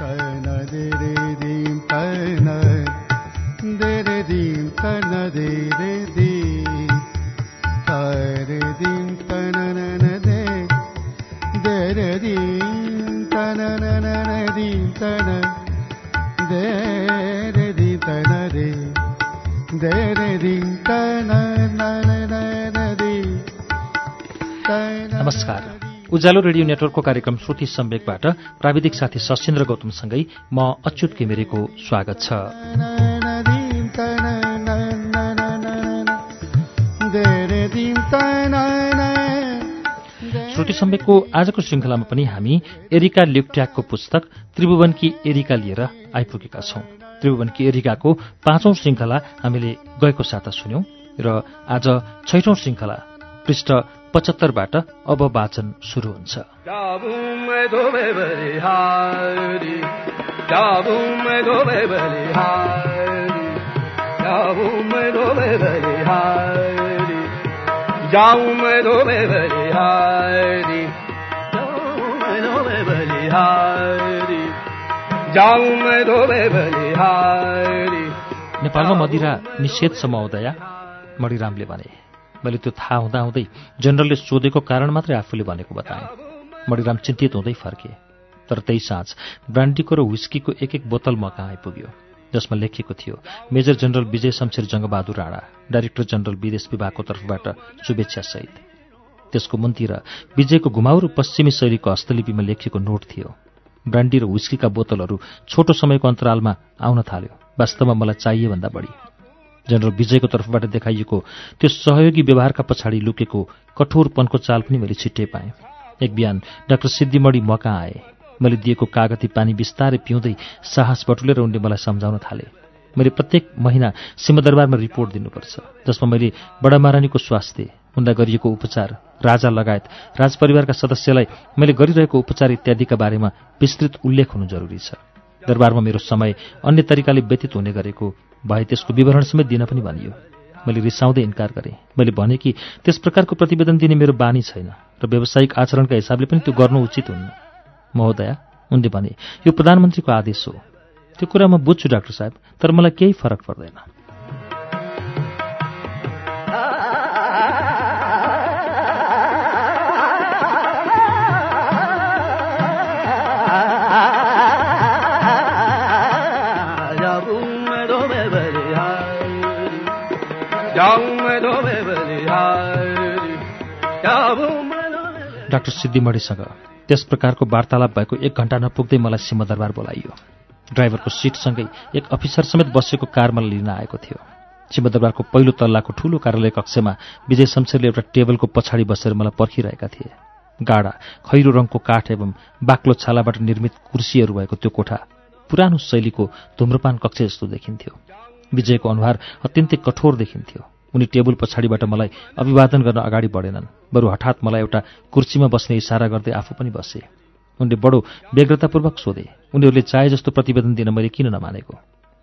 तन उज्यालो रेडियो नेटवर्कको कार्यक्रम श्रुति सम्वेकबाट प्राविधिक साथी सशिन्द्र गौतमसँगै म अच्युत किमिरेको स्वागत छ। श्रुति सम्वेकको आजको श्रृङ्खलामा पनि हामी एरिका ल्युक्ट्याकको पुस्तक त्रिभुवनकी एरिका लिएर आइपुगेका छौं। त्रिभुवनकी एरिकाको पाँचौं श्रृङ्खला हामीले गएको साता सुन्यौं र आज छैठौं श्रृङ्खला पृष्ठ पचहत्तरबाट अब वाचन सुरु हुन्छ। नेपालमा मदिरा निषेध छ महोदया मणिरामले भने। मैले त्यो थाहा हुँदाहुँदै जनरलले सोधेको कारण मात्रै आफूले भनेको बताएँ। मणिराम चिन्तित हुँदै फर्के तर त्यही साँझ ब्रान्डीको र विस्कीको एक एक बोतल म कहाँ आइपुग्यो जसमा लेखिएको थियो major general Vijay Shamsher Jangbahadur Rana director general विदेश विभागको तर्फबाट शुभेच्छा सहित। त्यसको मुन्तिर विजयको घुमाउरो पश्चिमी शैलीको हस्तलिपिमा लेखिएको नोट थियो। ब्रान्डी र विस्कीका बोतलहरू छोटो समयको अन्तरालमा आउन थाल्यो। वास्तवमा मलाई चाहिए भन्दा बढी। जनरल विजयको तर्फबाट देखाइएको त्यो सहयोगी व्यवहारका पछाडि लुकेको कठोरपनको चाल पनि मैले छिट्टै पाएँ। एक बिहान डाक्टर सिद्धिमणी मका आए। मैले दिएको कागती पानी बिस्तारै पिउँदै साहस बटुलेर उनले मलाई सम्झाउन थाले। मैले प्रत्येक महिना सिंहदरबारमा रिपोर्ट दिनुपर्छ जसमा मैले बडा महारानीको स्वास्थ्य उनलाई गरिएको उपचार राजा लगायत राजपरिवारका सदस्यलाई मैले गरिरहेको उपचार इत्यादिका बारेमा विस्तृत उल्लेख हुनु जरुरी छ। दरबारमा मेरो समय अन्य तरिकाले व्यतीत हुने गरेको भए त्यसको विवरण समेत दिन पनि भनियो। मैले रिसाउँदै इन्कार गरेँ। मैले भने कि त्यस प्रकारको प्रतिवेदन दिने मेरो बानी छैन र व्यावसायिक आचरणका हिसाबले पनि त्यो गर्नु उचित हुन्न। महोदया उनले भने यो प्रधानमन्त्रीको आदेश हो। त्यो कुरा म बुझ्छु डाक्टर साहेब तर मलाई केही फरक पर्दैन। डाक्टर सिद्धिमणिसँग। त्यस प्रकारको वार्तालाप भएको एक घण्टा नपुग्दै मलाई सिंहदरबार बोलाइयो। ड्राइभरको सिटसँगै एक अफिसर समेत बसेको कार मलाई लिन आएको थियो। सिंहदरबारको पहिलो तल्लाको ठूलो कार्यालय कक्षमा विजय शमशेरले एउटा टेबलको पछाडि बसेर मलाई पर्खिरहेका थिए। गाडा खैरो रङको काठ एवं बाक्लो छालाबाट निर्मित कुर्सीहरू भएको त्यो कोठा पुरानो शैलीको धुम्रपान कक्ष जस्तो देखिन्थ्यो। विजयको अनुहार अत्यन्तै कठोर देखिन्थ्यो। उनी टेबल पछाडिबाट मलाई अभिवादन गर्न अगाडि बढेनन्। बरु हठात मलाई एउटा कुर्सीमा बस्ने इसारा गर्दै आफू पनि बसे। उनले बडो व्यग्रतापूर्वक सोधे उनीहरूले चाहे जस्तो प्रतिवेदन दिन मैले किन नमानेको?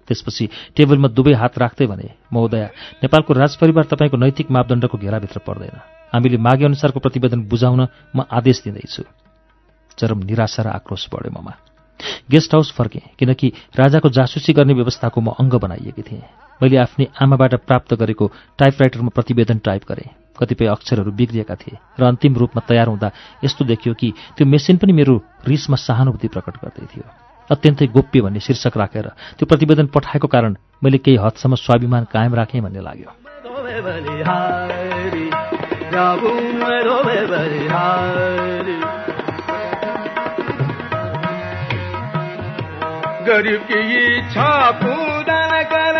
त्यसपछि टेबलमा दुवै हात राख्दै भने महोदया नेपालको राजपरिवार तपाईँको नैतिक मापदण्डको घेराभित्र पर्दैन। हामीले मागे अनुसारको प्रतिवेदन बुझाउन म आदेश दिँदैछु। चरम निराशा र आक्रोश बढ्यो ममा। गेस्ट हाउस फर्केँ किनकि राजाको जासुसी गर्ने व्यवस्थाको म अङ्ग बनाइएकी थिएँ। मैले आफ्नै आमाबाट प्राप्त गरेको टाइपराइटरमा प्रतिवेदन टाइप गरेँ। कतिपय अक्षरहरू बिग्रिएका थिए र अन्तिम रूपमा तयार हुँदा यस्तो देखियो कि त्यो मेसिन पनि मेरो रिसमा सहानुभूति प्रकट गर्दै थियो। अत्यन्तै गोप्य भन्ने शीर्षक राखेर त्यो प्रतिवेदन पठाएको कारण मैले केही हदसम्म स्वाभिमान कायम राखेँ भन्ने लाग्यो। गरीब इच्छा पूरा कर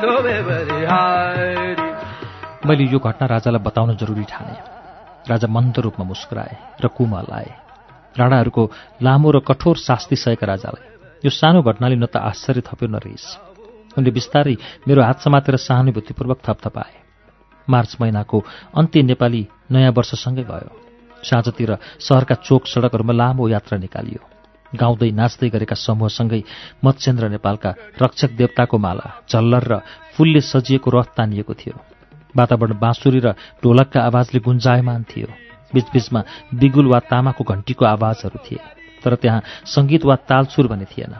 धोबे मैले यो घटना राजालाई बताउन जरुरी ठाने राजा मन्द रूपमा मुस्कुराए र कुमल आए राणाहरूको लामो र कठोर शास्ति सहेका राजालाई यो सानो घटनाले न त आश्चर्य थप्यो न रिस उनले बिस्तारै मेरो हात समातेर सहानुभूतिपूर्वक थपथपाए मार्च महिनाको अन्त्य नेपाली नयाँ वर्षसँगै गयो। साँझतिर सहरका चोक सडकहरूमा लामो यात्रा निकालियो। गाउँदै नाच्दै गरेका समूहसँगै मत्स्येन्द्र नेपालका रक्षक देवताको माला झल्लर र फुलले सजिएको रथ तानिएको थियो। वातावरण बाँसुरी र ढोलकका आवाजले गुन्जायमान थियो। बीचबीचमा बिगुल वा तामाको घन्टीको आवाजहरू थिए तर त्यहाँ सङ्गीत वा तालसुर भने थिएन।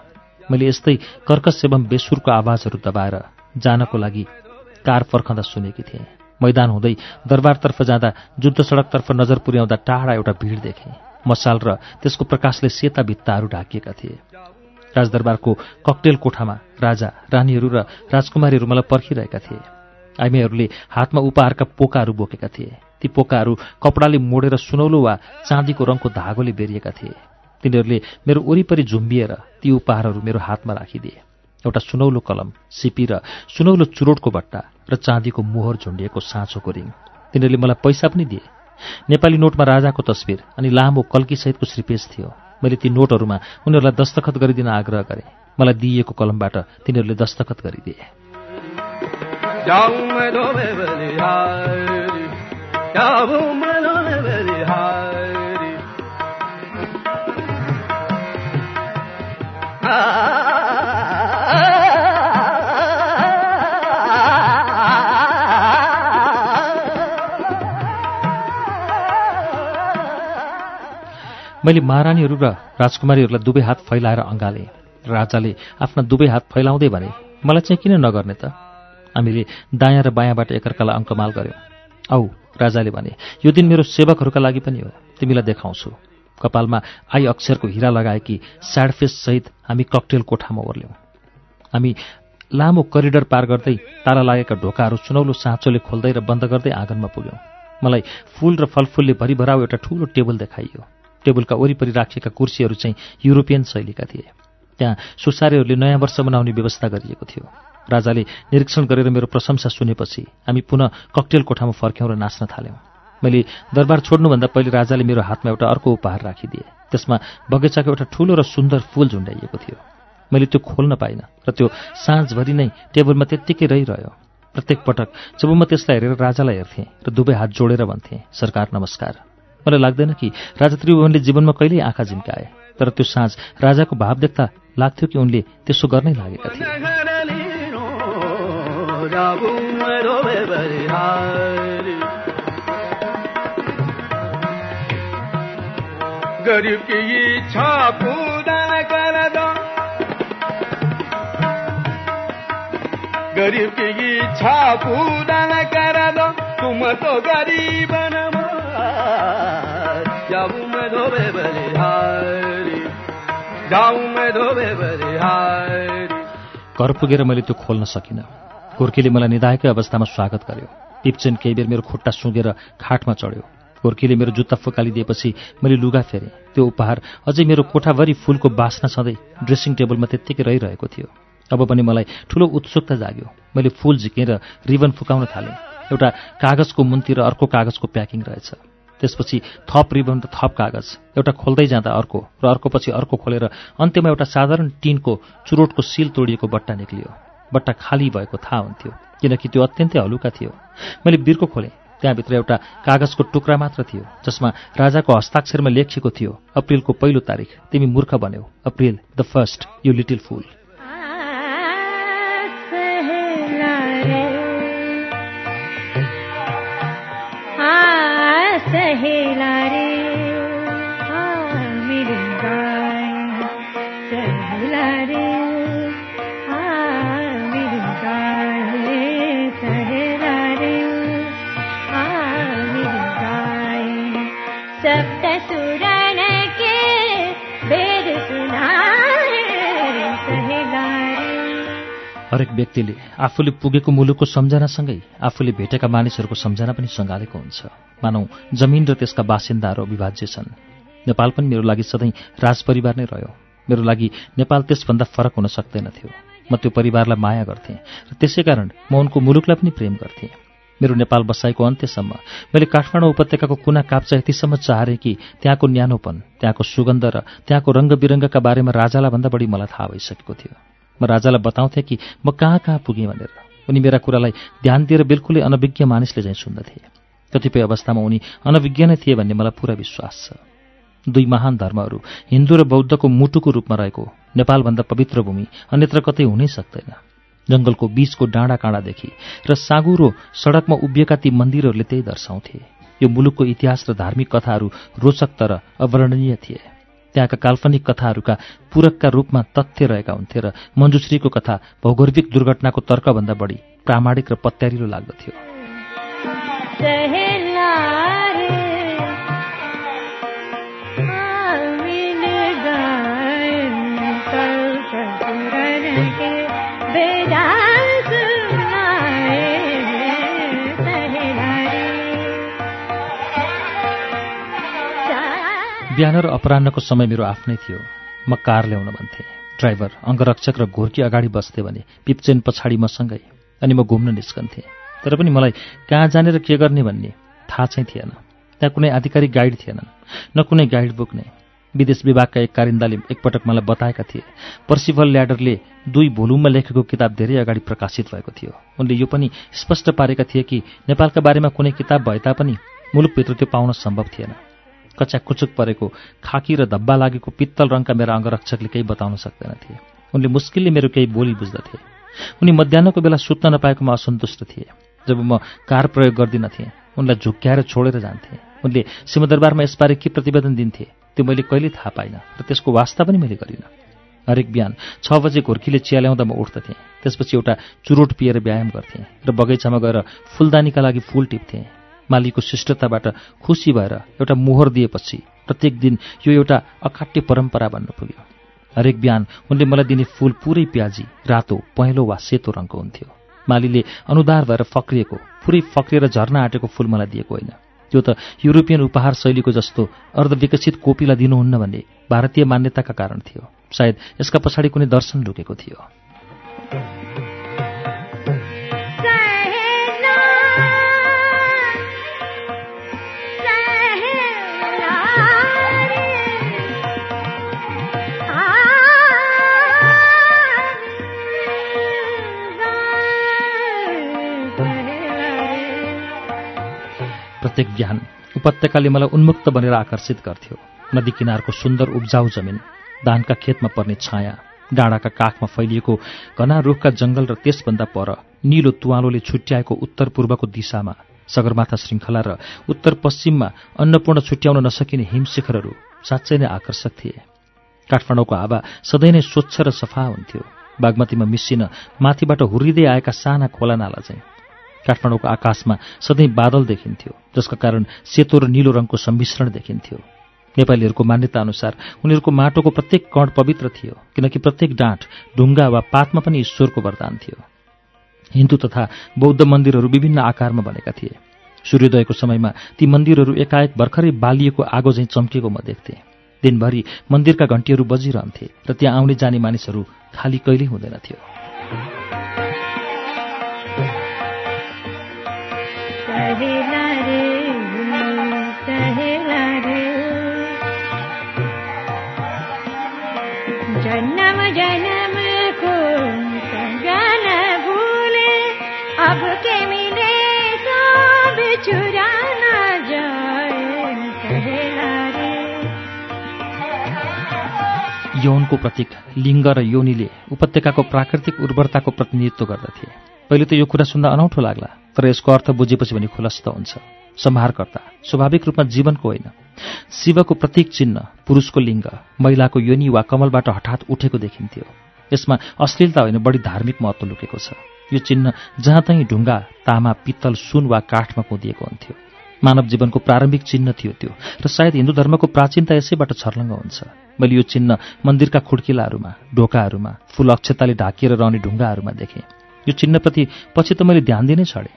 मैले यस्तै कर्कस एवं बेसुरको आवाजहरू दबाएर जानको लागि कार फर्खँदा सुनेकी थिएँ। मैदान हुँदै दरबारतर्फ जाँदा जुद्ध सडकतर्फ नजर पुर्याउँदा टाढा एउटा भिड देखेँ। मसाल र त्यसको प्रकाशले सेता भित्ताहरू ढाकिएका थिए। राजदरबारको ककटेल कोठामा राजा रानीहरू र राजकुमारीहरू मलाई पर्खिरहेका थिए। आइमीहरूले हातमा उपहारका पोकाहरू बोकेका थिए। ती पोकाहरू कपडाले मोडेर सुनौलो वा चाँदीको रङको धागोले बेरिएका थिए। तिनीहरूले मेरो वरिपरि झुम्बिएर ती उपहारहरू मेरो हातमा राखिदिए। एउटा सुनौलो कलम सिपी र सुनौलो चुरोटको बट्टा र चाँदीको मोहर झुन्डिएको साँचोको रिङ। तिनीहरूले मलाई पैसा पनि दिए। नेपाली नोटमा राजाको तस्विर अनि लामो कल्कीसहितको श्रीपेश थियो। मैले ती नोटहरूमा उनीहरूलाई दस्तखत गरिदिन आग्रह गरेँ। मलाई दिइएको कलमबाट तिनीहरूले दस्तखत गरिदिए। मैले महारानीहरू र राजकुमारीहरूलाई दुवै हात फैलाएर अँगालेँ। राजाले आफ्ना दुवै हात फैलाउँदै भने मलाई चाहिँ किन नगर्ने त? हामीले दायाँ र बायाँबाट एकअर्कालाई अङ्कमाल गऱ्यौँ औ राजाले भने यो दिन मेरो सेवकहरूका लागि पनि हो। तिमीलाई देखाउँछु। कपालमा आई अक्षरको हिरा लगाएकी सहित हामी ककटेल कोठामा ओर्ल्यौँ। हामी लामो करिडर पार गर्दै तारा लागेका ढोकाहरू सुनौलो साँचोले खोल्दै र बन्द गर्दै आँगनमा पुग्यौँ। मलाई फूल र फलफुलले भरिभराउ एउटा ठूलो टेबल देखाइयो। टेबलका वरिपरि राखिएका कुर्सीहरू चाहिँ युरोपियन शैलीका थिए। त्यहाँ सुसारेहरूले नयाँ वर्ष मनाउने व्यवस्था गरिएको थियो। राजाले निरीक्षण गरेर मेरो प्रशंसा सुनेपछि हामी पुनः ककटेल कोठामा फर्क्यौँ र नाच्न थाल्यौँ। मैले दरबार छोड्नुभन्दा पहिले राजाले मेरो हातमा एउटा अर्को उपहार राखिदिए। त्यसमा बगैँचाको एउटा ठूलो र सुन्दर फूल झुन्डाइएको थियो। मैले त्यो खोल्न पाइनँ र त्यो साँझभरि नै टेबलमा त्यत्तिकै रहिरह्यो। प्रत्येक पटक जब म त्यसलाई हेरेर राजालाई हेर्थेँ र दुवै हात जोडेर भन्थेँ सरकार नमस्कार। मलाई लाग्दैन कि राजा त्रिभुवनले जीवनमा कहिल्यै आँखा झिम्काए तर त्यो साँझ राजाको भाव देख्दा लाग्थ्यो कि उनले त्यसो गर्नै लागेका थिए। गरीब की इच्छा पूरा कर दो। तुम तो घर पुगेर मैले त्यो खोल्न सकिनँ। गोर्खीले मलाई निधाएकै अवस्थामा स्वागत गर्यो। टिप्चेन केही बेर मेरो खुट्टा सुँगेर खाटमा चढ्यो। गोर्खीले मेरो जुत्ता फुकालिदिएपछि मैले लुगा फेरेँ। त्यो उपहार अझै मेरो कोठाभरि फुलको बास्ना छँदै ड्रेसिङ टेबलमा त्यत्तिकै रहिरहेको थियो। अब पनि मलाई ठुलो उत्सुकता जाग्यो। मैले फुल झिकेर रिबन फुकाउन थालेँ। एउटा कागजको मुन्ती र अर्को कागजको प्याकिङ रहेछ। त्यसपछि थप रिबन र थप कागज। एउटा खोल्दै जाँदा अर्को र अर्कोपछि अर्को खोलेर अन्त्यमा एउटा साधारण टिनको चुरोटको सिल तोडिएको बट्टा निक्लियो। बट्टा खाली भएको थाहा हुन्थ्यो किनकि त्यो अत्यन्तै हलुका थियो। मैले बिर्को खोलेँ। त्यहाँभित्र एउटा कागजको टुक्रा मात्र थियो जसमा राजाको हस्ताक्षरमा लेखिएको थियो अप्रिलको पहिलो तारिक तिमी मूर्ख बन्यौ। April the first you little fool. सहेला रे मेरी गाय सहेला रे मेरी गाय सहेला रे मेरी गाय सप्त हरेक व्यक्तिले आफूले पुगेको मुलुकको सम्झनासँगै आफूले भेटेका मानिसहरूको सम्झना पनि सँगालेको हुन्छ। मानौ जमिन र त्यसका बासिन्दाहरू अविभाज्य छन्। नेपाल पनि मेरो लागि सधैँ राजपरिवार नै रह्यो। मेरो लागि नेपाल त्यसभन्दा फरक हुन सक्दैनथ्यो। म त्यो परिवारलाई माया गर्थेँ र त्यसै कारण म उनको मुलुकलाई पनि प्रेम गर्थेँ। मेरो नेपाल बसाइको अन्त्यसम्म मैले काठमाडौँ उपत्यकाको कुना काप्चा यतिसम्म चाहेँ कि त्यहाँको न्यानोपन त्यहाँको सुगन्ध र त्यहाँको रङ्गबिरङ्गका बारेमा राजालाई भन्दा बढी मलाई थाहा भइसकेको थियो। म राजालाई बताउँथेँ कि म कहाँ कहाँ पुगेँ भनेर। उनी मेरा कुरालाई ध्यान दिएर बिल्कुलै अनभिज्ञ मानिसले झैँ सुन्दथे कतिपय अवस्थामा उनी अनभिज्ञ नै थिए भन्ने मलाई पुरा विश्वास छ। दुई महान धर्महरू हिन्दू र बौद्धको मुटुको रूपमा रहेको नेपालभन्दा पवित्र भूमि अन्यत्र कतै हुनै सक्दैन। जंगलको बीचको डाँडा काँडादेखि र साँगुरो सडकमा उभिएका ती मन्दिरहरूले त्यही दर्शाउँथे। यो मुलुकको इतिहास र धार्मिक कथाहरू रोचक तर अवर्णनीय थिए। त्यहाँका काल्पनिक कथाहरूका पूरकका रूपमा तथ्य रहेका हुन्थे र मञ्जुश्रीको कथा भौगोलिक दुर्घटनाको तर्कभन्दा बढी प्रामाणिक र पत्यारिलो लाग्दथ्यो बिहान र अपरान्नको समय मेरो आफ्नै थियो। म कार ल्याउन भन्थे। ड्राइभर अङ्गरक्षक र घोर्की अगाडि बस्थे भने पिप्चेन पछाडि मसँगै अनि म घुम्न निस्कन्थेँ। तर पनि मलाई कहाँ जाने र के गर्ने भन्ने थाहा चाहिँ थिएन। त्यहाँ कुनै आधिकारिक गाइड थिएनन् न कुनै गाइड बुक नै विदेश विभागका एक कारिन्दाले एकपटक मलाई बताएका थिए पर्सिभल ल्याडरले दुई भोलुममा लेखेको किताब धेरै अगाडि प्रकाशित भएको थियो। उनले यो पनि स्पष्ट पारेका थिए कि नेपालका बारेमा कुनै किताब भए तापनि मुलुकभित्र त्यो पाउन सम्भव थिएन। कच्याकुचुक परेको खाकी र धब्बा लागेको पित्तल रङका मेरा अङ्गरक्षकले केही बताउन सक्दैनथे उनले मुस्किलले मेरो केही बोली बुझ्दथे। उनी मध्याहको बेला सुत्न नपाएकोमा असन्तुष्ट थिए। जब म कार प्रयोग गर्दिनथेँ उनलाई झुक्क्याएर छोडेर जान्थे। उनले सिंहदरबारमा यसबारे के प्रतिवेदन दिन्थे त्यो मैले कहिले थाहा पाइनँ र त्यसको वास्ता पनि मैले गरिनँ। हरेक बिहान छ बजे घोर्कीले चिया ल्याउँदा म उठ्दथेँ। त्यसपछि एउटा चुरोट पिएर व्यायाम गर्थेँ र बगैँचामा गएर फुलदानीका लागि फुल टिप्थेँ। मालीको शिष्टताबाट खुसी भएर एउटा मोहर दिएपछि प्रत्येक दिन यो एउटा अकाट्य परम्परा बन्न पुग्यो। हरेक बिहान उनले मलाई दिने फूल पुरै प्याजी रातो पहेँलो वा सेतो रङको हुन्थ्यो। मालीले अनुदार भएर फक्रिएको पुरै फक्रिएर झर्न आँटेको फूल मलाई दिएको होइन। त्यो त युरोपियन उपहार शैलीको जस्तो अर्धविकसित कोपीलाई दिनुहुन्न भन्ने भारतीय मान्यताका कारण थियो। सायद यसका पछाडि कुनै दर्शन लुकेको थियो। प्रत्येक बिहान उपत्यकाले मलाई उन्मुक्त बनेर आकर्षित गर्थ्यो। नदी किनारको सुन्दर उब्जाउ जमिन धानका खेतमा पर्ने छाया डाँडाका काखमा फैलिएको घना रुखका जंगल र त्यसभन्दा पर निलो तुवालोले छुट्याएको उत्तर पूर्वको दिशामा सगरमाथा श्रृङ्खला र उत्तर पश्चिममा अन्नपूर्ण छुट्याउन नसकिने हिमशिखरहरू साँच्चै नै आकर्षक थिए। काठमाडौँको हावा सधैँ नै स्वच्छ र सफा हुन्थ्यो। बागमतीमा मिसिन माथिबाट हुर्रिँदै आएका साना खोला नाला चाहिँ काठमाडौँको आकाशमा सधैँ बादल देखिन्थ्यो जसका कारण सेतो र निलो रङको सम्मिश्रण देखिन्थ्यो। नेपालीहरूको मान्यता अनुसार उनीहरूको माटोको प्रत्येक कण पवित्र थियो किनकि प्रत्येक डाँठ ढुङ्गा वा पातमा पनि ईश्वरको वरदान थियो। हिन्दू तथा बौद्ध मन्दिरहरू विभिन्न आकारमा बनेका थिए। सूर्योदयको समयमा ती मन्दिरहरू एकाएक भर्खरै बालिएको आगो झैँ चम्किएको म देख्थेँ। दिनभरि मन्दिरका घन्टीहरू बजिरहन्थे र त्यहाँ आउने जाने मानिसहरू खाली कहिल्यै हुँदैनथ्यो जन्म जन्म को सजन भूले अब के मिले सब चुरा ना यौनको प्रतीक लिङ्ग र उपत्यकाको प्राकृतिक उर्वरताको प्रतिनिधित्व गर्दथे। पहिले त यो कुरा सुन्दा अनौठो लाग्ला तर यसको अर्थ बुझेपछि भने खुलस्त हुन्छ। संहारकर्ता स्वाभाविक रूपमा जीवनको होइन। शिवको प्रतीक चिन्ह पुरुषको लिङ्ग महिलाको योनि वा कमलबाट हठात उठेको देखिन्थ्यो। यसमा अश्लीलता होइन बढी धार्मिक महत्त्व लुकेको छ। यो चिन्ह जहाँ तहीँ ढुङ्गा तामा पित्तल सुन वा काठमा कुदिएको हुन्थ्यो। मानव जीवनको प्रारम्भिक चिन्ह थियो त्यो र सायद हिन्दू धर्मको प्राचीनता यसैबाट छर्लङ्ग हुन्छ। मैले यो चिन्ह मन्दिरका खुड्किलाहरूमा ढोकाहरूमा फूल अक्षताले ढाकिएर रहने ढुङ्गाहरूमा देखेँ। यो चिन्हप्रति पछि त मैले ध्यान दिनै छडेँ।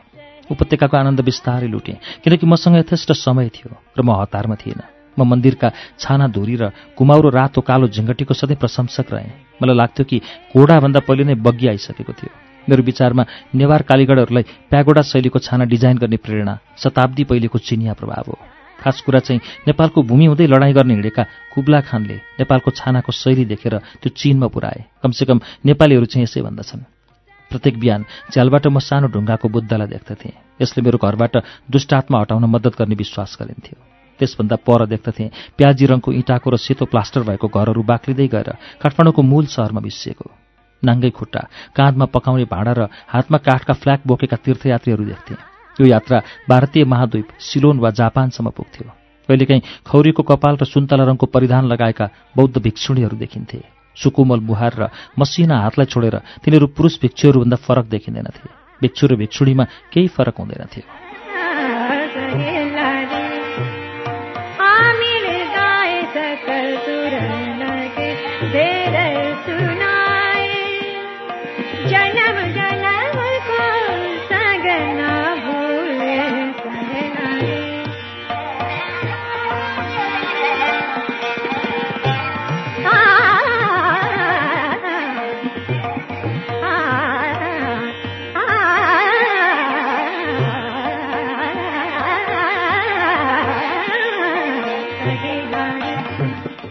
उपत्यकाको आनन्द बिस्तारै लुटेँ किनकि मसँग यथेष्ट समय थियो र म हतारमा थिइनँ म मन्दिरका छाना धुरी र कुमाउरो रातो कालो झिङ्गटीको सधैँ प्रशंसक रहेँ। मलाई लाग्थ्यो कि घोडाभन्दा पहिले नै बग्गी आइसकेको थियो। मेरो विचारमा नेवार कालीगढहरूलाई प्यागोडा शैलीको छाना डिजाइन गर्ने प्रेरणा शताब्दी पहिलेको चिनिया प्रभाव हो। खास कुरा चाहिँ नेपालको भूमि हुँदै लडाईँ गर्ने हिँडेका कुब्ला खानले नेपालको छानाको शैली देखेर त्यो चिनमा पुऱ्याए। कमसेकम नेपालीहरू चाहिँ यसै भन्दछन् प्रत्येक बिहान झ्यालबाट म सानो ढुङ्गाको बुद्धलाई देख्दथेँ। यसले मेरो घरबाट दुष्टात्मा हटाउन मद्दत गर्ने विश्वास गरिन्थ्यो। त्यसभन्दा पर देख्दथे प्याजी रङको इँटाको र सेतो प्लास्टर भएको घरहरू बाक्लिँदै गएर काठमाडौँको मूल सहरमा मिसिएको नाङ्गै खुट्टा काँधमा पकाउने भाँडा र हातमा काठका फ्ल्याग बोकेका तीर्थयात्रीहरू देख्थे। यो यात्रा भारतीय महाद्वीप सिलोन वा जापानसम्म पुग्थ्यो। कहिलेकाहीँ खौरीको कपाल र सुन्तला रङको परिधान लगाएका बौद्ध भिक्षुणीहरू देखिन्थे। सुकुमल बुहार र मसिना हातलाई छोडेर तिनीहरू पुरुष भिक्षुहरूभन्दा फरक देखिँदैनथे भिक्षु र भिक्षुणीमा केही फरक हुँदैनथ्यो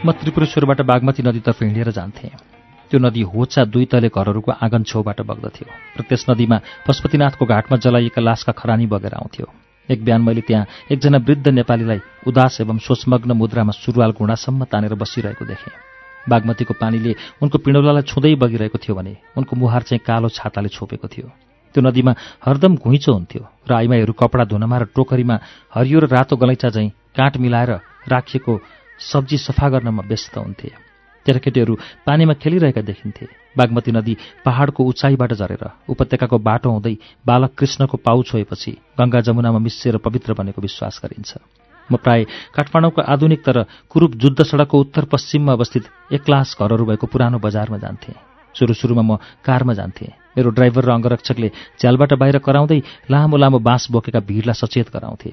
म त्रिपुरेश्वरबाट बागमती नदीतर्फ हिँडेर जान्थेँ। त्यो नदी होचा दुई तले घरहरूको आँगन छेउबाट बग्दथ्यो र त्यस नदीमा पशुपतिनाथको घाटमा जलाइएका लासका खरानी बगेर आउँथ्यो। एक बिहान मैले त्यहाँ एकजना वृद्ध नेपालीलाई उदास एवं सोचमग्न मुद्रामा सुरुवाल घुँडासम्म तानेर बसिरहेको देखेँ। बागमतीको पानीले उनको पिँडौलालाई छुँदै बगिरहेको थियो भने उनको मुहार चाहिँ कालो छाताले छोपेको थियो। त्यो नदीमा हरदम घुइँचो हुन्थ्यो र आइमाईहरू कपडा धुनमा र टोकरीमा हरियो र रातो गलैँचा झैँ काँट मिलाएर राखिएको सब्जी सफा गर्नमा व्यस्त हुन्थे। केटाकेटीहरू पानीमा खेलिरहेका देखिन्थे। बागमती नदी पहाडको उचाइबाट झरेर उपत्यकाको बाटो हुँदै बालक कृष्णको पाउ छोएपछि गङ्गा जमुनामा मिसिएर पवित्र बनेको विश्वास गरिन्छ। म प्राय काठमाडौँको आधुनिक तर कुरूप जुद्ध सडकको उत्तर पश्चिममा अवस्थित एक्लास घरहरू भएको पुरानो बजारमा जान्थेँ। सुरु सुरुमा म कारमा जान्थेँ। मेरो ड्राइभर र अङ्गरक्षकले झ्यालबाट बाहिर कराउँदै लामो लामो बाँस बोकेका भिडलाई सचेत गराउँथे।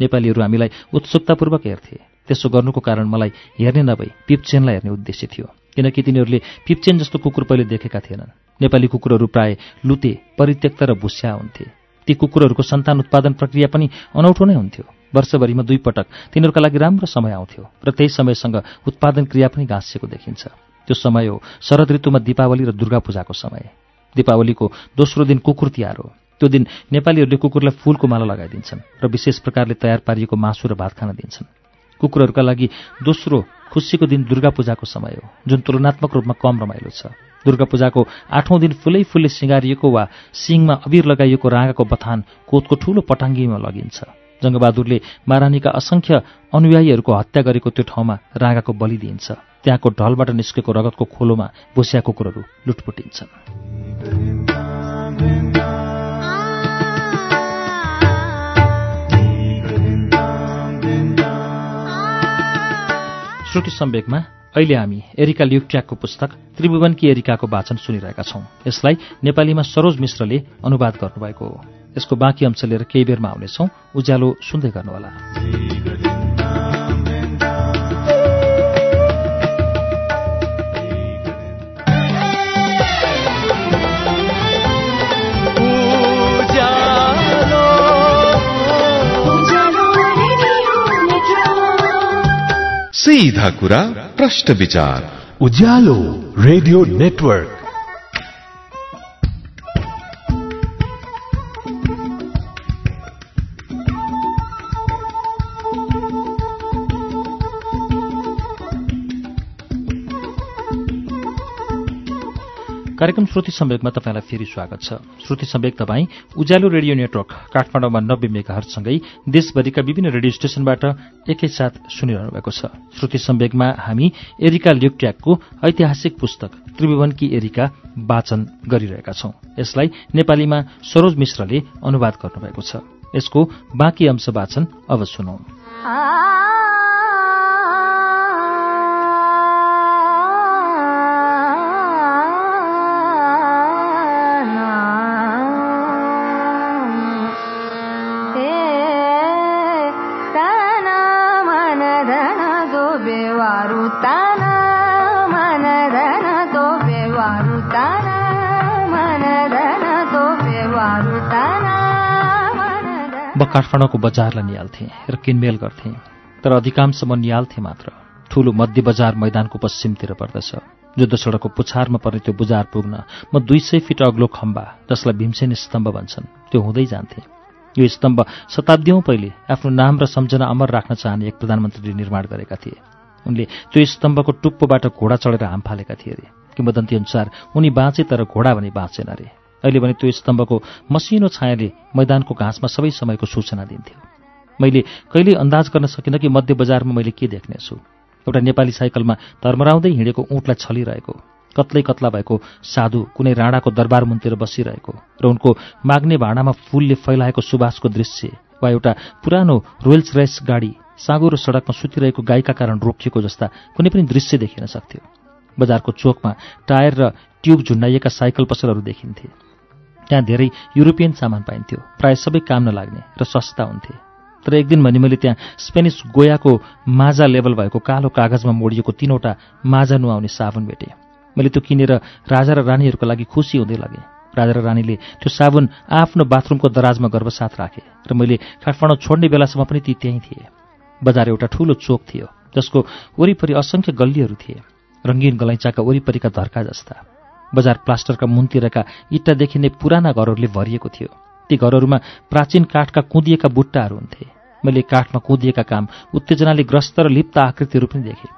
नेपालीहरू हामीलाई उत्सुकतापूर्वक हेर्थे। त्यसो गर्नुको कारण मलाई हेर्ने नभई पिपचेनलाई हेर्ने उद्देश्य थियो किनकि तिनीहरूले पिपचेन जस्तो कुकुर पहिले देखेका थिएनन्। नेपाली कुकुरहरू प्राय लुते परित्यक्त र भुस्या हुन्थे। ती कुकुरहरूको सन्तान उत्पादन प्रक्रिया पनि अनौठो नै हुन्थ्यो। वर्षभरिमा दुई पटक तिनीहरूका लागि राम्रो समय आउँथ्यो र त्यही समयसँग उत्पादन क्रिया पनि गाँसिएको देखिन्छ। त्यो समय हो शरद ऋतुमा दीपावली र दुर्गा पूजाको समय। दीपावलीको दोस्रो दिन कुकुर तिहार हो। त्यो दिन नेपालीहरूले कुकुरलाई फूलको माला लगाइदिन्छन् र विशेष प्रकारले तयार पारिएको मासु र भात खान दिन्छन्। कुकुरहरूका लागि दोस्रो खुसीको दिन दुर्गा पूजाको समय हो जुन तुलनात्मक रूपमा कम रमाइलो छ। दुर्गा पूजाको आठौँ दिन फुलै फुलले सिँगारिएको वा सिङमा अबिर लगाइएको राँगाको बथान कोतको ठूलो पटाङ्गीमा लगिन्छ। जङ्गबहादुरले महारानीका असङ्ख्य अनुयायीहरूको हत्या गरेको त्यो ठाउँमा राँगाको बलि दिइन्छ। त्यहाँको ढलबाट निस्केको रगतको खोलोमा भुसिया कुकुरहरू लुटपुटिन्छन्। श्रुति सम्वेकमा अहिले हामी एरिका ल्युट्याकको पुस्तक त्रिभुवनकी एरिकाको वाचन सुनिरहेका छौं। यसलाई नेपालीमा सरोज मिश्रले अनुवाद गर्नुभएको हो। यसको बाँकी अंश लिएर केही बेरमा आउनेछौं। उज्यालो सुन्दै गर्नुहोला। सीधा कुरा प्रश्न विचार उजालो रेडियो नेटवर्क कार्यक्रम श्रुति सम्वेकमा तपाईँलाई फेरि स्वागत छ। श्रुति सम्वेक तपाईँ उज्यालो रेडियो नेटवर्क काठमाडौँमा नब्बे मेगाहरूसँगै देशभरिका विभिन्न रेडियो स्टेशनबाट एकैसाथ सुनिरहनु भएको छ। श्रुति सम्वेकमा हामी एरिका ल्युक्ट्याकको ऐतिहासिक पुस्तक त्रिभुवनकी एरिका वाचन गरिरहेका छौं। यसलाई नेपालीमा सरोज मिश्रले अनुवाद गर्नुभएको छ। यसको बाँकी अंश वाचन अब सुनौ। म काठमाडौँको बजारलाई निहाल्थेँ र किनमेल गर्थेँ। तर अधिकांश म निहाल्थेँ मात्र। ठूलो मध्य बजार मैदानको पश्चिमतिर पर्दछ। जुद्ध सडकको पुछारमा पर्ने त्यो बुजार पुग्न म दुई सय फिट अग्लो खम्बा जसलाई भीमसेन स्तम्भ भन्छन् त्यो हुँदै जान्थेँ। यो स्तम्भ शताब्दीौँ पहिले आफ्नो नाम र सम्झना अमर राख्न चाहने एक प्रधानमन्त्रीले निर्माण गरेका थिए। उनले त्यो स्तम्भको टुप्पोबाट घोडा चढेर हाम फालेका थिए अरे किंवदन्ती अनुसार उनी बाँचे तर घोडा भने बाँचेन अरे अहिले भने त्यो स्तम्भको मसिनो छायाले मैदानको घाँसमा सबै समयको सूचना दिन्थ्यो। मैले कहिल्यै अन्दाज गर्न सकिनँ कि मध्य बजारमा मैले के देख्नेछु। एउटा नेपाली साइकलमा धर्मराउँदै हिँडेको ऊँटलाई छलिरहेको कत्लै कत्ला भएको साधु कुनै राणाको दरबार मुन्तिर बसिरहेको र उनको माग्ने भाँडामा फूलले फैलाएको सुबासको दृश्य वा एउटा पुरानो रोयल्स रेस गाडी साँगुरो सडकमा सुतिरहेको गाईका कारण रोकिएको जस्ता कुनै पनि दृश्य देखिन सक्थ्यो। बजारको चोकमा टायर र ट्युब झुन्डाइएका साइकल पसलहरू देखिन्थे। त्यहाँ धेरै युरोपियन सामान पाइन्थ्यो प्रायः सबै काम नलाग्ने र सस्ता हुन्थे। तर एक दिन भने मैले त्यहाँ स्पेनिस गोयाको माजा लेभल भएको कालो कागजमा मोडिएको तीनवटा माजा नुहाउने साबुन भेटेँ। मैले त्यो किनेर राजा र रानीहरूको लागि खुसी हुँदै लगेँ। राजा र रानीले त्यो साबुन आफ्नो बाथरुमको दराजमा गर्भसाथ राखे र मैले काठमाडौँ छोड्ने बेलासम्म पनि ती त्यहीँ थिए। बजार एउटा ठूलो चोक थियो जसको वरिपरि असङ्ख्य गल्लीहरू थिए रङ्गीन गलैँचाका वरिपरिका धर्का जस्ता। बजार प्लास्टरका मुनतिरका इट्टा देखिने पुराना घरहरूले भरिएको थियो। ती घरहरूमा प्राचीन काठका कुदिएका बुट्टाहरू हुन्थे। मैले काठमा कुदिएका काम उत्तेजनाले ग्रस्त र लिप्त आकृतिहरू पनि देखेँ।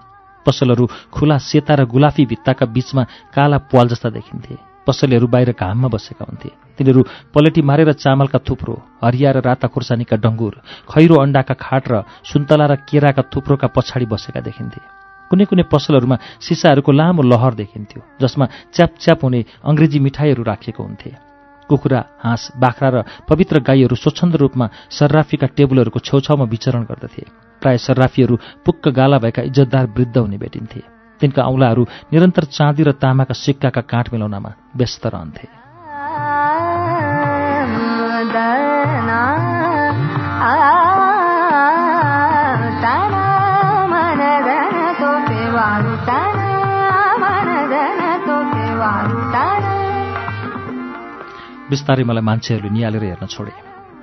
पसलहरू खुला सेता र गुलाफी भित्ताका बीचमा काला पाल जस्ता देखिन्थे। पसलेहरू बाहिर घाममा बसेका हुन्थे। तिनीहरू पलेटी मारेर चामलका थुप्रो हरिया र राता खुर्सानीका डङ्गुर खैरो अण्डाका खाट र सुन्तला र केराका थुप्रोका पछाडि बसेका देखिन्थे। कुनै कुनै पसलहरूमा सिसाहरूको लामो लहर देखिन्थ्यो जसमा च्यापच्याप हुने अङ्ग्रेजी मिठाईहरू राखिएको हुन्थे। कुखुरा हाँस बाख्रा र पवित्र गाईहरू स्वच्छन्द रूपमा सर्राफीका टेबलहरूको छेउछाउमा विचरण गर्दथे। प्राय सर्राफीहरू पुक्क गाला भएका इज्जतदार वृद्ध हुने भेटिन्थे। तिनका औँलाहरू निरन्तर चाँदी र तामाका सिक्काका काठ मिलाउनमा व्यस्त रहन्थे। बिस्तारै मलाई मान्छेहरूले निहालेर हेर्न छोडे।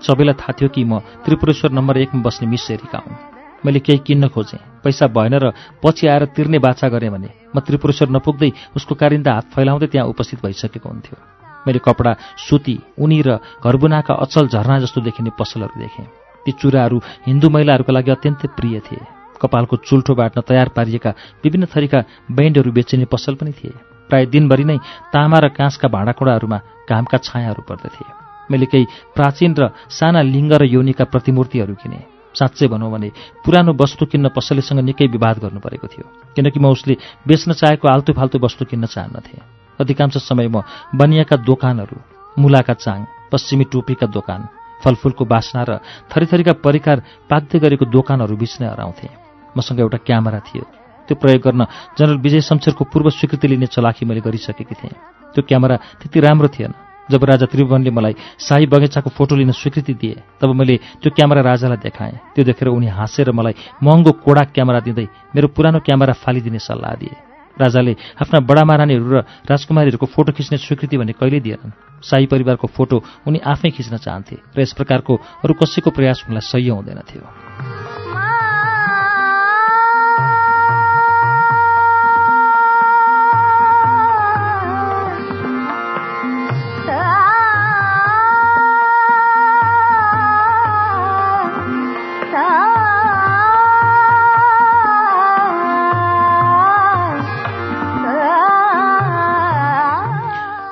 सबैलाई थाहा थियो कि म त्रिपुरेश्वर नम्बर एकमा बस्ने मिस एरिका हुँ। मैले केही किन्न खोजेँ। पैसा भएन र पछि आएर तिर्ने बाछा गरेँ भने म त्रिपुरेश्वर नपुग्दै उसको कारिन्दा हात फैलाउँदै त्यहाँ उपस्थित भइसकेको हुन्थ्यो। मैले कपडा सुती उनी र घरबुनाका अचल झरना जस्तो देखिने पसलहरू देखेँ। ती चुराहरू हिन्दू महिलाहरूको लागि अत्यन्तै प्रिय थिए। कपालको चुल्ठो बाट्न तयार पारिएका विभिन्न थरीका बैन्डहरू बेचिने पसल पनि थिए। प्राय दिनभरि नै तामा र काँसका भाँडाकुँडाहरूमा घामका छायाहरू पर्दथे। मैले केही प्राचीन र साना लिङ्ग र योनिका प्रतिमूर्तिहरू किने। साँच्चै भनौँ भने पुरानो वस्तु किन्न पसलेसँग निकै विवाद गर्नु परेको थियो किनकि म उसले बेच्न चाहेको आल्तु फाल्तु वस्तु किन्न चाहन्नथेँ। अधिकांश समय म बनियाका दोकानहरू मुलाका चाङ पश्चिमी टोपीका दोकान फलफुलको बासना र थरीथरीका परिकार पाक्दै गरेको दोकानहरू बिच नै हराउँथे। मसँग एउटा क्यामेरा थियो। त्यो प्रयोग गर्न जनरल विजय शमशेरको पूर्व स्वीकृति लिने चलाखी मैले गरिसकेकी थिएँ। त्यो क्यामेरा त्यति राम्रो थिएन। जब राजा त्रिभुवनले मलाई शाही बगैँचाको फोटो लिन स्वीकृति दिए तब मैले त्यो क्यामेरा राजालाई देखाएँ। त्यो देखेर उनी हाँसेर मलाई महँगो कोडा क्यामेरा दिँदै मेरो पुरानो क्यामेरा फालिदिने सल्लाह दिए। राजाले आफ्ना बडा महारानीहरू र राजकुमारीहरूको फोटो खिच्ने स्वीकृति भने कहिल्यै दिएनन्। शाही परिवारको फोटो उनी आफै खिच्न चाहन्थे र यस प्रकारको अरू कसैको प्रयास उनलाई सह्य हुँदैन थियो।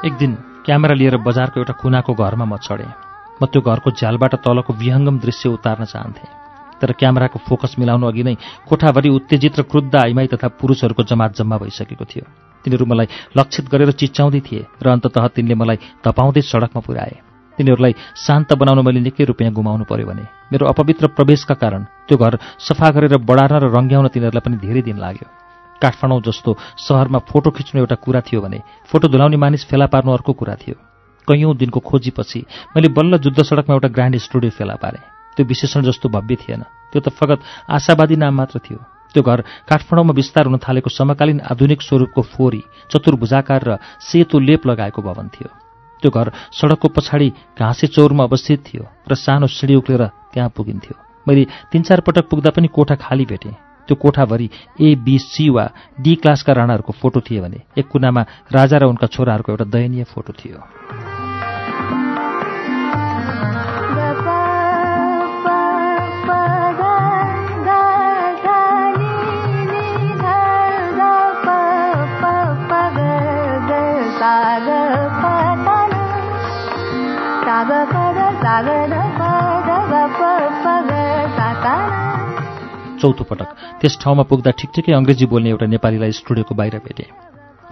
एक दिन क्यामेरा लिएर बजारको एउटा कुनाको घरमा म चढेँ। म त्यो घरको झ्यालबाट तलको विहङ्गम दृश्य उतार्न चाहन्थेँ। तर क्यामेराको फोकस मिलाउनु अघि नै कोठाभरि उत्तेजित र क्रुद्ध आइमाई तथा पुरुषहरूको जमात जम्मा भइसकेको थियो। तिनीहरू मलाई लक्षित गरेर चिच्याउँदै थिए र अन्ततः तिनले मलाई धपाउँदै सडकमा पुर्याए। तिनीहरूलाई शान्त बनाउन मैले निकै रुपियाँ गुमाउनु पर्यो भने मेरो अपवित्र प्रवेशका कारण त्यो घर सफा गरेर बढार्न र रङ्ग्याउन तिनीहरूलाई पनि धेरै दिन लाग्यो। काठमाडौँ जस्तो सहरमा फोटो खिच्नु एउटा कुरा थियो भने फोटो धुलाउने मानिस फेला पार्नु अर्को कुरा थियो। कैयौँ दिनको खोजीपछि मैले बल्ल जुद्ध सडकमा एउटा ग्रान्ड स्टुडियो फेला पारेँ। त्यो विशेषण जस्तो भव्य थिएन। त्यो त फगत आशावादी नाम मात्र थियो। त्यो घर काठमाडौँमा विस्तार हुन थालेको समकालीन आधुनिक स्वरूपको फोरी चतुर्भुजाकार र सेतो लेप लगाएको भवन थियो। त्यो घर सडकको पछाडि घाँसे चौरमा अवस्थित थियो र सानो सिँढी उक्लेर त्यहाँ पुगिन्थ्यो। मैले तिन चार पटक पुग्दा पनि कोठा खाली भेटेँ। त्यो कोठाभरि एबिसी वा डी क्लासका राणाहरूको फोटो थिए भने एक कुनामा राजा र उनका छोराहरूको एउटा दयनीय फोटो थियो। चौथो पटक। त्यस ठाउँमा पुग्दा ठिकठिकै अङ्ग्रेजी बोल्ने एउटा नेपालीलाई स्टुडियोको बाहिर भेटेँ।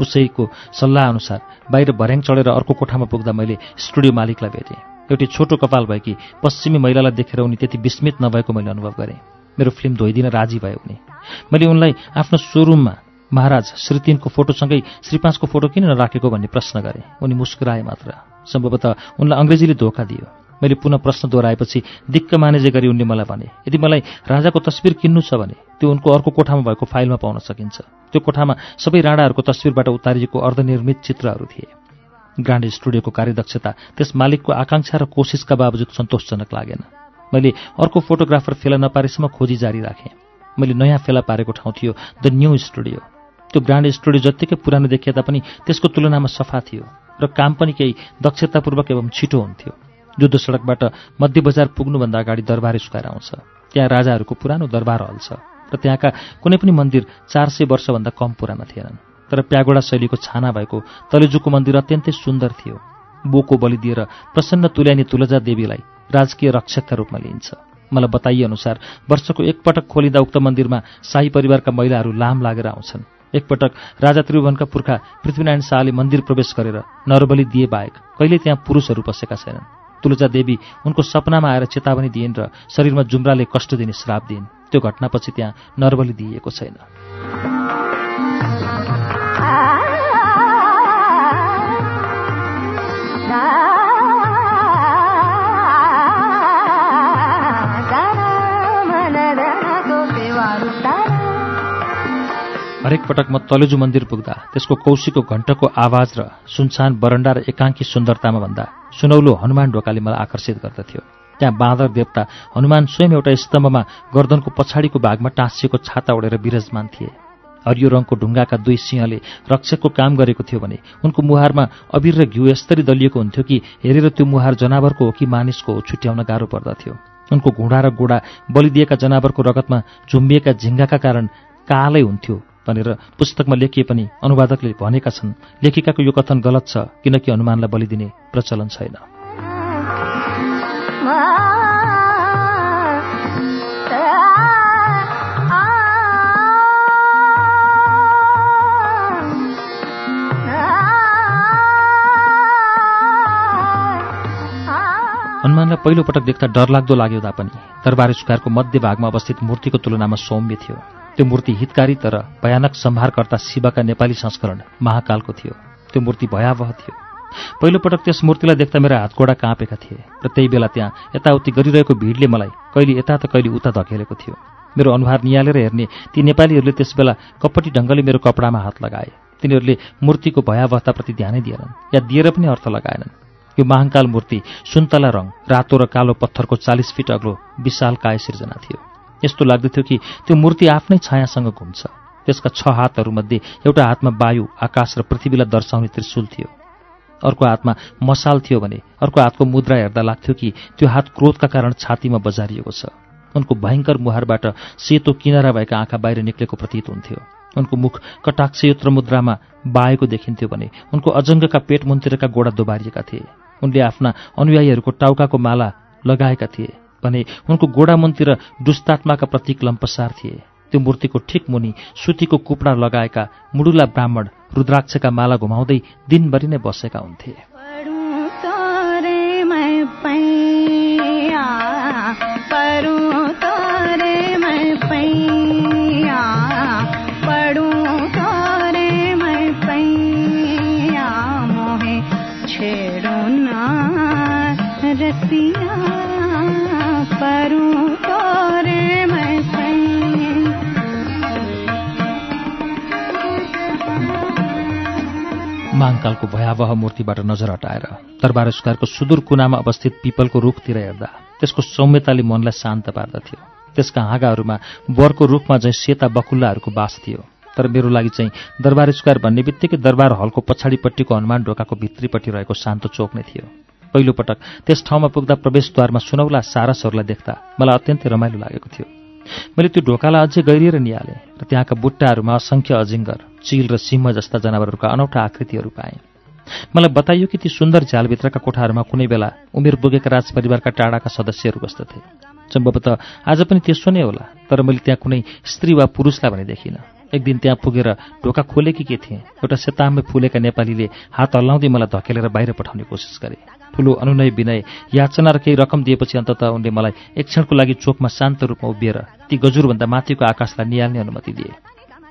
उसैको सल्लाह अनुसार बाहिर भर्याङ चढेर अर्को कोठामा पुग्दा मैले स्टुडियो मालिकलाई भेटेँ। एउटी छोटो कपाल भएकी पश्चिमी महिलालाई देखेर उनी त्यति विस्मित नभएको मैले अनुभव गरेँ। मेरो फिल्म धोइदिन राजी भयो उनी। मैले उनलाई आफ्नो सोरुममा महाराज श्री तिनको फोटोसँगै श्री पाँचको फोटो किन नराखेको भन्ने प्रश्न गरेँ। उनी मुस्कुराए मात्र। सम्भवतः उनलाई अङ्ग्रेजीले धोका दियो। मैले पुनः प्रश्न दोहोऱ्याएपछि दिक्क मानेजे गरी उनले मलाई भने यदि मलाई राजाको तस्विर किन्नु छ भने त्यो उनको अर्को कोठामा भएको फाइलमा पाउन सकिन्छ। त्यो कोठामा सबै राणाहरूको तस्विरबाट उतारिएको अर्धनिर्मित चित्रहरू थिए। ग्रान्ड स्टुडियोको कार्यदक्षता त्यस मालिकको आकाङ्क्षा र कोसिसका बावजुद सन्तोषजनक लागेन। मैले अर्को फोटोग्राफर फेला नपारेसम्म खोजी जारी राखेँ। मैले नयाँ फेला पारेको ठाउँ थियो द न्यू स्टुडियो। त्यो ग्रान्ड स्टुडियो जत्तिकै पुरानो देखिए तापनि त्यसको तुलनामा सफा थियो र काम पनि केही दक्षतापूर्वक एवं छिटो हुन्थ्यो। युद्ध सडकबाट मध्य बजार पुग्नुभन्दा अगाडि दरबार सुकाएर आउँछ। त्यहाँ राजाहरूको पुरानो दरबार हल छ र त्यहाँका कुनै पनि मन्दिर चार सय वर्षभन्दा कम पुराना थिएनन्। तर प्यागोडा शैलीको छाना भएको तलेजुको मन्दिर अत्यन्तै सुन्दर थियो। बोको बलि दिएर प्रसन्न तुल्यानी तुलजा देवीलाई राजकीय रक्षकका रूपमा लिइन्छ। मलाई बताइए अनुसार वर्षको एकपटक खोलिँदा उक्त मन्दिरमा शाही परिवारका महिलाहरू लाम लागेर आउँछन्। एकपटक राजा त्रिभुवनका पुर्खा पृथ्वीनारायण शाहले मन्दिर प्रवेश गरेर नरबली दिए बाहेक कहिले त्यहाँ पुरुषहरू बसेका छैनन्। तुलजा देवी उनको सपनामा आएर चेतावनी दिइन् र शरीरमा जुम्राले कष्ट दिने श्राप दिइन्। त्यो घटनापछि त्यहाँ नरबली दिइएको छैन। हरेक पटक म तलेजु मन्दिर पुग्दा त्यसको कौशीको घण्टको आवाज र सुनसान बरण्डा र एकाङ्की सुन्दरतामा भन्दा सुनौलो हनुमान ढोकाले मलाई आकर्षित गर्दथ्यो। त्यहाँ बाँदर देवता हनुमान स्वयं एउटा स्तम्भमा गर्दनको पछाडिको भागमा टाँसिएको छाता ओढेर विराजमान थिए। हरियो रङको ढुङ्गाका दुई सिंहले रक्षकको काम गरेको थियो भने उनको मुहारमा अबिर र घिउ यस्तरी दलिएको हुन्थ्यो कि हेरेर त्यो मुहार जनावरको हो कि मानिसको हो छुट्याउन गाह्रो पर्दथ्यो। उनको घुँडा र गोडा बलिदिएका जनावरको रगतमा झुम्बिएका झिङ्गाका कारण कालै हुन्थ्यो। भनेर पुस्तकमा लेखिए पनि अनुवादकले भनेका छन् लेखिकाको यो कथन गलत छ किनकि हनुमानलाई बलिदिने प्रचलन छैन। हनुमानलाई पहिलोपटक देख्दा डरलाग्दो लाग्यो तापनि। दरबार स्क्वायरको मध्य भागमा अवस्थित मूर्तिको तुलनामा सौम्य थियो। त्यो मूर्ति हितकारी तर भयानक सम्हारकर्ता शिवका नेपाली संस्करण महाकालको थियो। त्यो मूर्ति भयावह थियो। पहिलोपटक त्यस मूर्तिलाई देख्दा मेरा हातगोडा काँपेका थिए र त्यही बेला त्यहाँ यताउति गरिरहेको भिडले मलाई कहिले यता त कहिले उता धकेलेको थियो। मेरो अनुहार निहालेर हेर्ने ती नेपालीहरूले त्यसबेला कपटी ढङ्गले मेरो कपडामा हात लगाए। तिनीहरूले मूर्तिको भयावहताप्रति ध्यानै दिएनन् या दिएर पनि अर्थ लगाएनन्। यो महाङ्काल मूर्ति सुन्तला रङ रातो र कालो पत्थरको चालिस फिट अग्लो विशाल काय सिर्जना थियो। यस्तो लाग्दथ्यो कि त्यो मूर्ति आफ्नै छायासँग घुम्छ। त्यसका छ हातहरूमध्ये एउटा हातमा वायु आकाश र पृथ्वीलाई दर्शाउने त्रिशूल थियो। अर्को हातमा मसाल थियो भने अर्को हातको मुद्रा हेर्दा लाग्थ्यो कि त्यो हात क्रोधका कारण छातीमा बजारिएको छ। उनको भयङ्कर मुहारबाट सेतो किनारा भएका आँखा बाहिर निक्लेको प्रतीत हुन्थ्यो। उनको मुख कटाक्षयुत्र मुद्रामा बाएको देखिन्थ्यो भने उनको अजङ्गका पेट मुन्तिरका गोडा दोबारिएका थिए। उनले आफ्ना अनुयायीहरूको टाउकाको माला लगाएका थिए। भने उनको गोडा मुन्तिर दुष्टात्माका प्रतीक लम्पसार थिए। त्यो मूर्तिको ठिक मुनि सुतीको कुपडा लगाएका मुडुला ब्राह्मण रुद्राक्षका माला घुमाउँदै दिनभरि नै बसेका हुन्थे। महाङ्कालको भयावह मूर्तिबाट नजर हटाएर दरबार स्क्वायरको सुदूर कुनामा अवस्थित पिपलको रुखतिर हेर्दा त्यसको सौम्यताले मनलाई शान्त पार्दथ्यो। त्यसका हाँगाहरूमा बरको रुखमा झैँ सेता बकुल्लाहरूको बास थियो। तर मेरो लागि चाहिँ दरबार स्क्वायर भन्ने बित्तिकै दरबार हलको पछाडिपट्टिको हनुमान ढोकाको भित्रीपट्टि रहेको शान्त चोक नै थियो। पहिलोपटक त्यस ठाउँमा पुग्दा प्रवेशद्वारमा सुनौला सारसहरूलाई देख्दा मलाई अत्यन्तै रमाइलो लागेको थियो। मैले त्यो ढोकालाई अझै गहिरिएर निहालेँ र त्यहाँका बुट्टाहरूमा असङ्ख्य अजिङ्गर चिल र सिंह जस्ता जनावरहरूका अनौठा आकृतिहरू पाएँ मलाई बताइयो कि ती सुन्दर झ्यालभित्रका कोठाहरूमा कुनै बेला उमेर पुगेका राजपरिवारका टाढाका सदस्यहरू बस्दथे। सम्भवतः आज पनि त्यसो नै होला तर मैले त्यहाँ कुनै स्त्री वा पुरुषलाई भने देखिनँ। एक दिन त्यहाँ पुगेर ढोका खोलेकी के थिएँ? एउटा सेतामै फुलेका नेपालीले हात हल्लाउँदै मलाई धकेलेर बाहिर पठाउने कोसिस गरे। ठुलो अनुनय विनय याचना र केही रकम दिएपछि अन्तत उनले मलाई एक क्षणको लागि चोकमा शान्त रूपमा उभिएर ती गजुरभन्दा माथिको आकाशलाई निहाल्ने अनुमति दिए।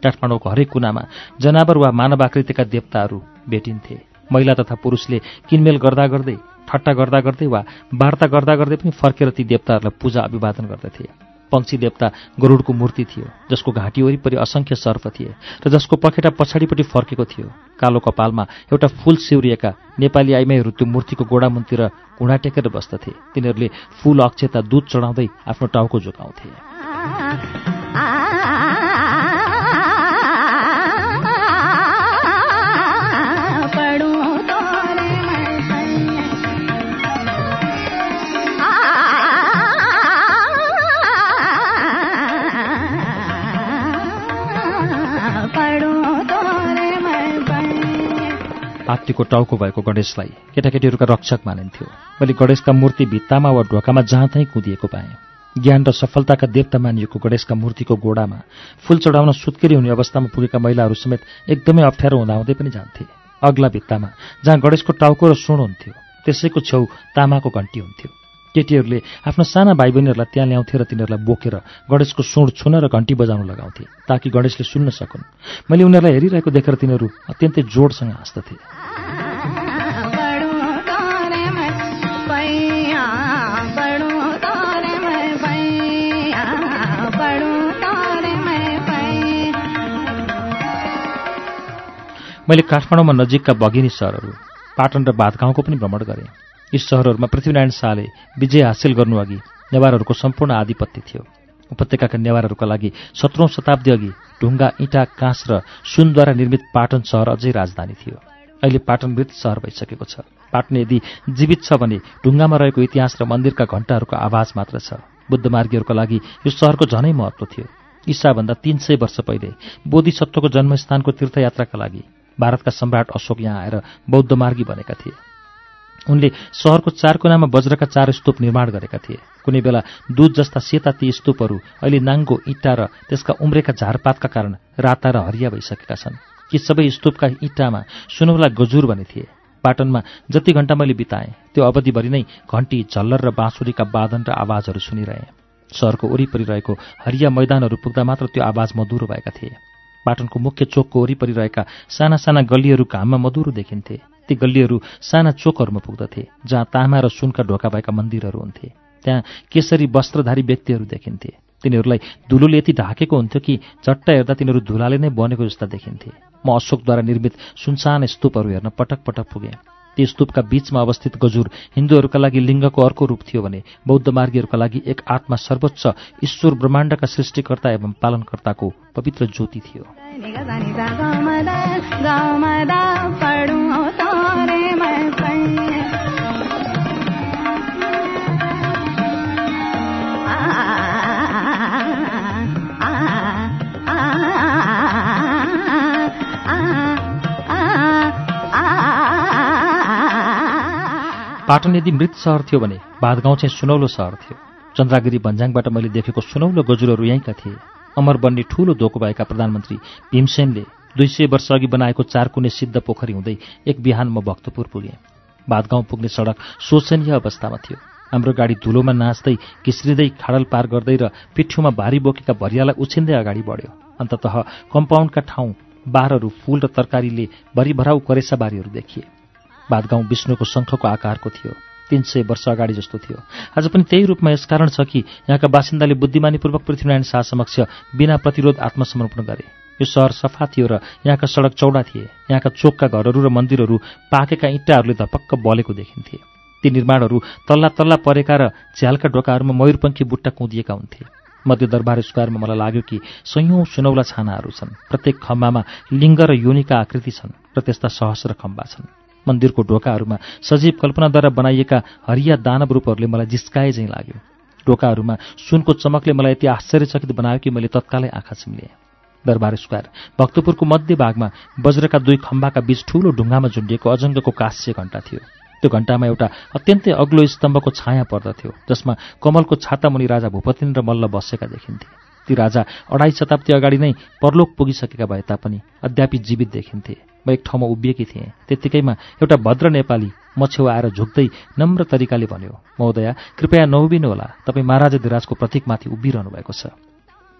काठमाडौँको हरेक कुनामा जनावर वा मानव आकृतिका देवताहरू भेटिन्थे। महिला तथा पुरुषले किनमेल गर्दा गर्दै ठट्टा गर्दा गर्दै वा वार्ता गर्दा गर्दै पनि फर्केर ती देवताहरूलाई पूजा अभिवादन गर्दथे। पंक्षी देवता गरुडको मूर्ति थियो जसको घाँटी वरिपरि असङ्ख्य सर्प थिए र जसको पखेटा पछाडिपट्टि फर्केको थियो। कालो कपालमा एउटा फूल सिउरिएका नेपाली आइमाईहरू त्यो मूर्तिको गोडामुनतिर घुँडा टेकेर बस्दथे। तिनीहरूले फूल अक्षता दुध चढाउँदै आफ्नो टाउको जोगाउँथे हात्तीको टाउको भएको गणेशलाई केटाकेटीहरूका रक्षक मानिन्थ्यो। मैले गणेशका मूर्ति भित्तामा वा ढोकामा जहाँ तहीँ कुदिएको पाएँ। ज्ञान र सफलताका देवता मानिएको गणेशका मूर्तिको गोडामा फूल चढाउन सुत्केरी हुने अवस्थामा पुगेका महिलाहरू समेत एकदमै अप्ठ्यारो हुँदाहुँदै पनि जान्थे। अग्ला भित्तामा जहाँ गणेशको टाउको र सुण हुन्थ्यो त्यसैको छेउ तामाको घन्टी हुन्थ्यो। केटीहरूले आफ्नो साना भाइ बहिनीहरूलाई त्यहाँ ल्याउँथे र तिनीहरूलाई बोकेर गणेशको सुँड छुन र घन्टी बजाउन लगाउँथे ताकि गणेशले सुन्न सकुन्। मैले उनीहरूलाई हेरिरहेको देखेर तिनीहरू अत्यन्तै जोडसँग हाँस्दथे। मैले काठमाडौँमा नजिकका बगिनी सहरहरू पाटन र बादगाउँको पनि भ्रमण गरेँ। यी सहरहरूमा पृथ्वीनारायण शाहले विजय हासिल गर्नुअघि नेवारहरूको सम्पूर्ण आधिपत्य थियो। उपत्यकाका नेवारहरूका लागि सत्रौं शताब्दी अघि ढुङ्गा इँटा काँस र सुनद्वारा निर्मित पाटन सहर अझै राजधानी थियो। अहिले पाटन मृत सहर भइसकेको छ। पाटन यदि जीवित छ भने ढुङ्गामा रहेको इतिहास र मन्दिरका घण्टाहरूको आवाज मात्र छ। बुद्धमार्गीहरूका लागि यो सहरको झनै महत्व थियो। ईसाभन्दा तीन सय वर्ष पहिले बोधिसत्वको जन्मस्थानको तीर्थयात्राका लागि भारतका सम्राट अशोक यहाँ आएर बौद्ध मार्गी बनेका थिए। उनले सहरको चार कुनामा वज्रका चार स्तूप निर्माण गरेका थिए। कुनै बेला दुध जस्ता सेता ती स्तूपहरू अहिले नाङ्गो इँटा र त्यसका उम्रेका झारपातका कारण राता र हरिया भइसकेका छन्। कि सबै स्तूपका इँटामा सुनौला गजुर भने थिए। पाटनमा जति घण्टा मैले बिताएँ त्यो अवधिभरि नै घन्टी झल्लर र बाँसुरीका वादन र आवाजहरू सुनिरहे। सहरको वरिपरि रहेको हरिया मैदानहरू पुग्दा मात्र त्यो आवाज मधुरो भएका थिए। पाटनको मुख्य चोकको वरिपरि रहेका साना साना गल्लीहरू घाममा मधुरो देखिन्थे। ती गल्लीहरू साना चोकहरूमा पुग्दथे जहाँ तामा र सुनका ढोका भएका मन्दिरहरू हुन्थे त्यहाँ केसरी वस्त्रधारी व्यक्तिहरू देखिन्थे तिनीहरूलाई धुलोले यति ढाकेको हुन्थ्यो कि झट्ट हेर्दा तिनीहरू धुलाले नै बनेको जस्ता देखिन्थे म अशोकद्वारा निर्मित सुनसान स्तूपहरू हेर्न पटक पटक पुगेँ ती स्तूपका बीचमा अवस्थित गजुर हिन्दूहरूका लागि लिङ्गको अर्को रूप थियो भने बौद्ध मार्गीहरूका लागि एक आत्मा सर्वोच्च ईश्वर ब्रह्माण्डका सृष्टिकर्ता एवं पालनकर्ताको पवित्र ज्योति थियो पाटन यदि मृत सहर थियो भने भातगाउँ चाहिँ सुनौलो सहर थियो। चन्द्रागिरी भन्ज्याङबाट मैले देखेको सुनौलो गजुरहरू यहीँका थिए। अमर बन्ने ठूलो धोको भएका प्रधानमन्त्री भीमसेनले दुई सय वर्ष अघि बनाएको चारकुने सिद्ध पोखरी हुँदै एक बिहान म भक्तपुर पुगेँ। भातगाउँ पुग्ने सडक शोचनीय अवस्थामा थियो। हाम्रो गाडी धुलोमा नाच्दै घिस्रिँदै खाडल पार गर्दै र पिठ्यौमा भारी बोकेका भरियालाई उछिन्दै अगाडि बढ्यो। अन्ततः कम्पाउन्डका ठाउँ बारहरू फूल र तरकारीले भरिभराउ करेसाबारीहरू देखिए। भातगाउँ विष्णुको शङ्खको आकारको थियो तीन सय वर्ष अगाडि जस्तो थियो। आज पनि त्यही रूपमा यसकारण छ कि यहाँका बासिन्दाले बुद्धिमानीपूर्वक पृथ्वीनारायण शाह समक्ष बिना प्रतिरोध आत्मसमर्पण गरे। यो सहर सफा थियो र यहाँका सडक चौडा थिए। यहाँका चोकका घरहरू र मन्दिरहरू पाकेका इँटाहरूले धपक्क बलेको देखिन्थे। ती निर्माणहरू तल्ला तल्ला परेका र झ्यालका ढोकाहरूमा मयूरपङ्खी बुट्टा कुदिएका हुन्थे। मध्य दरबार स्क्वायरमा मलाई लाग्यो कि सयौं सुनौला छानाहरू छन्। प्रत्येक खम्बामा लिङ्ग र योनिका आकृति छन् र त्यस्ता सहस्र खम्बा छन्। मन्दिरको ढोकाहरूमा सजीव कल्पनाद्वारा बनाइएका हरिया दानव रूपहरूले मलाई जिस्काए झैँ लाग्यो। ढोकाहरूमा सुनको चमकले मलाई यति आश्चर्यचकित बनायो कि मैले तत्कालै आँखा चिम्लिएँ। दरबार स्क्वायर भक्तपुरको मध्य भागमा वज्रका दुई खम्बाका बीच ठूलो ढुङ्गामा झुन्डिएको अजङ्गको काँस्य घण्टा थियो। त्यो घण्टामा एउटा अत्यन्तै अग्लो स्तम्भको छाया पर्दथ्यो जसमा कमलको छाता मुनि राजा भूपतिन्द्र मल्ल बसेका देखिन्थे। ती राजा अढाई शताब्दी अगाडि नै परलोक पुगिसकेका भए तापनि अद्यापि जीवित देखिन्थे। एक ठाउँमा उभिएकी थिएँ। त्यत्तिकैमा एउटा भद्र नेपाली म छेउ आएर झुक्दै नम्र तरिकाले भन्यो महोदया कृपया नउभिनुहोला। तपाईँ महाराजा धिराजको प्रतीकमाथि उभिरहनु भएको छ।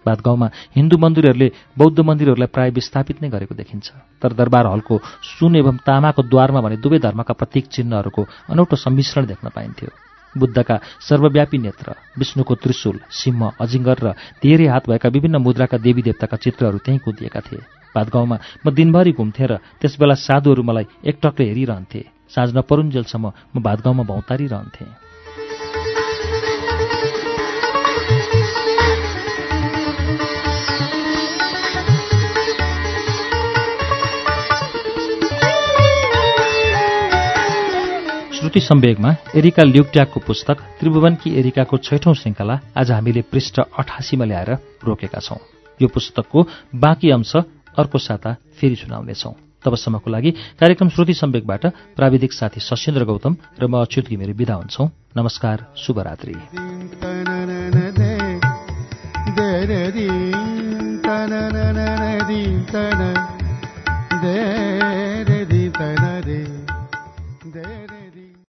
भातगाउँमा हिन्दू मन्दिरहरूले बौद्ध मन्दिरहरूलाई प्राय विस्थापित नै गरेको देखिन्छ। तर दरबार हलको सुन एवं तामाको द्वारमा भने दुवै धर्मका प्रतीक चिन्हहरूको अनौठो सम्मिश्रण देख्न पाइन्थ्यो। बुद्धका सर्वव्यापी नेत्र विष्णुको त्रिशूल सिंह अजिङ्गर र धेरै हात भएका विभिन्न मुद्राका देवी देवताका चित्रहरू त्यहीँ कुदिएका थिए। भातगाउँमा म दिनभरि घुम्थेँ र त्यसबेला साधुहरू मलाई एकटक्कै हेरिरहन्थे। साँझ नपरुन्जेलसम्म म भातगाउँमा भौतारिरहन्थेँ। श्रुति सम्वेगमा एरिका ल्युक्ट्याकको पुस्तक त्रिभुवनकी एरिकाको छैठौं श्रृङ्खला आज हामीले पृष्ठ अठासीमा ल्याएर रोकेका छौं। यो पुस्तकको बाँकी अंश अर्को साता फेरि सुनाउनेछौं तबसम्मको लागि कार्यक्रम श्रुति सम्वेकबाट प्राविधिक साथी सशेन्द्र गौतम र म अच्युत घिमिरे विदा हुन्छौ नमस्कार शुभरात्री